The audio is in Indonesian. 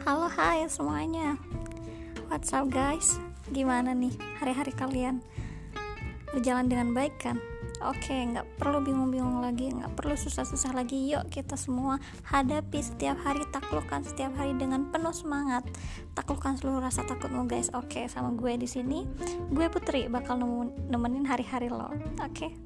Halo hai semuanya. What's up guys? Gimana nih hari-hari kalian? Berjalan dengan baik kan? Oke nggak perlu bingung-bingung lagi nggak perlu susah-susah lagi. Yuk kita semua hadapi setiap hari Taklukkan setiap hari dengan penuh semangat. Taklukkan seluruh rasa takutmu guys. Oke sama gue di sini. Gue Putri bakal nemenin hari-hari lo. Oke?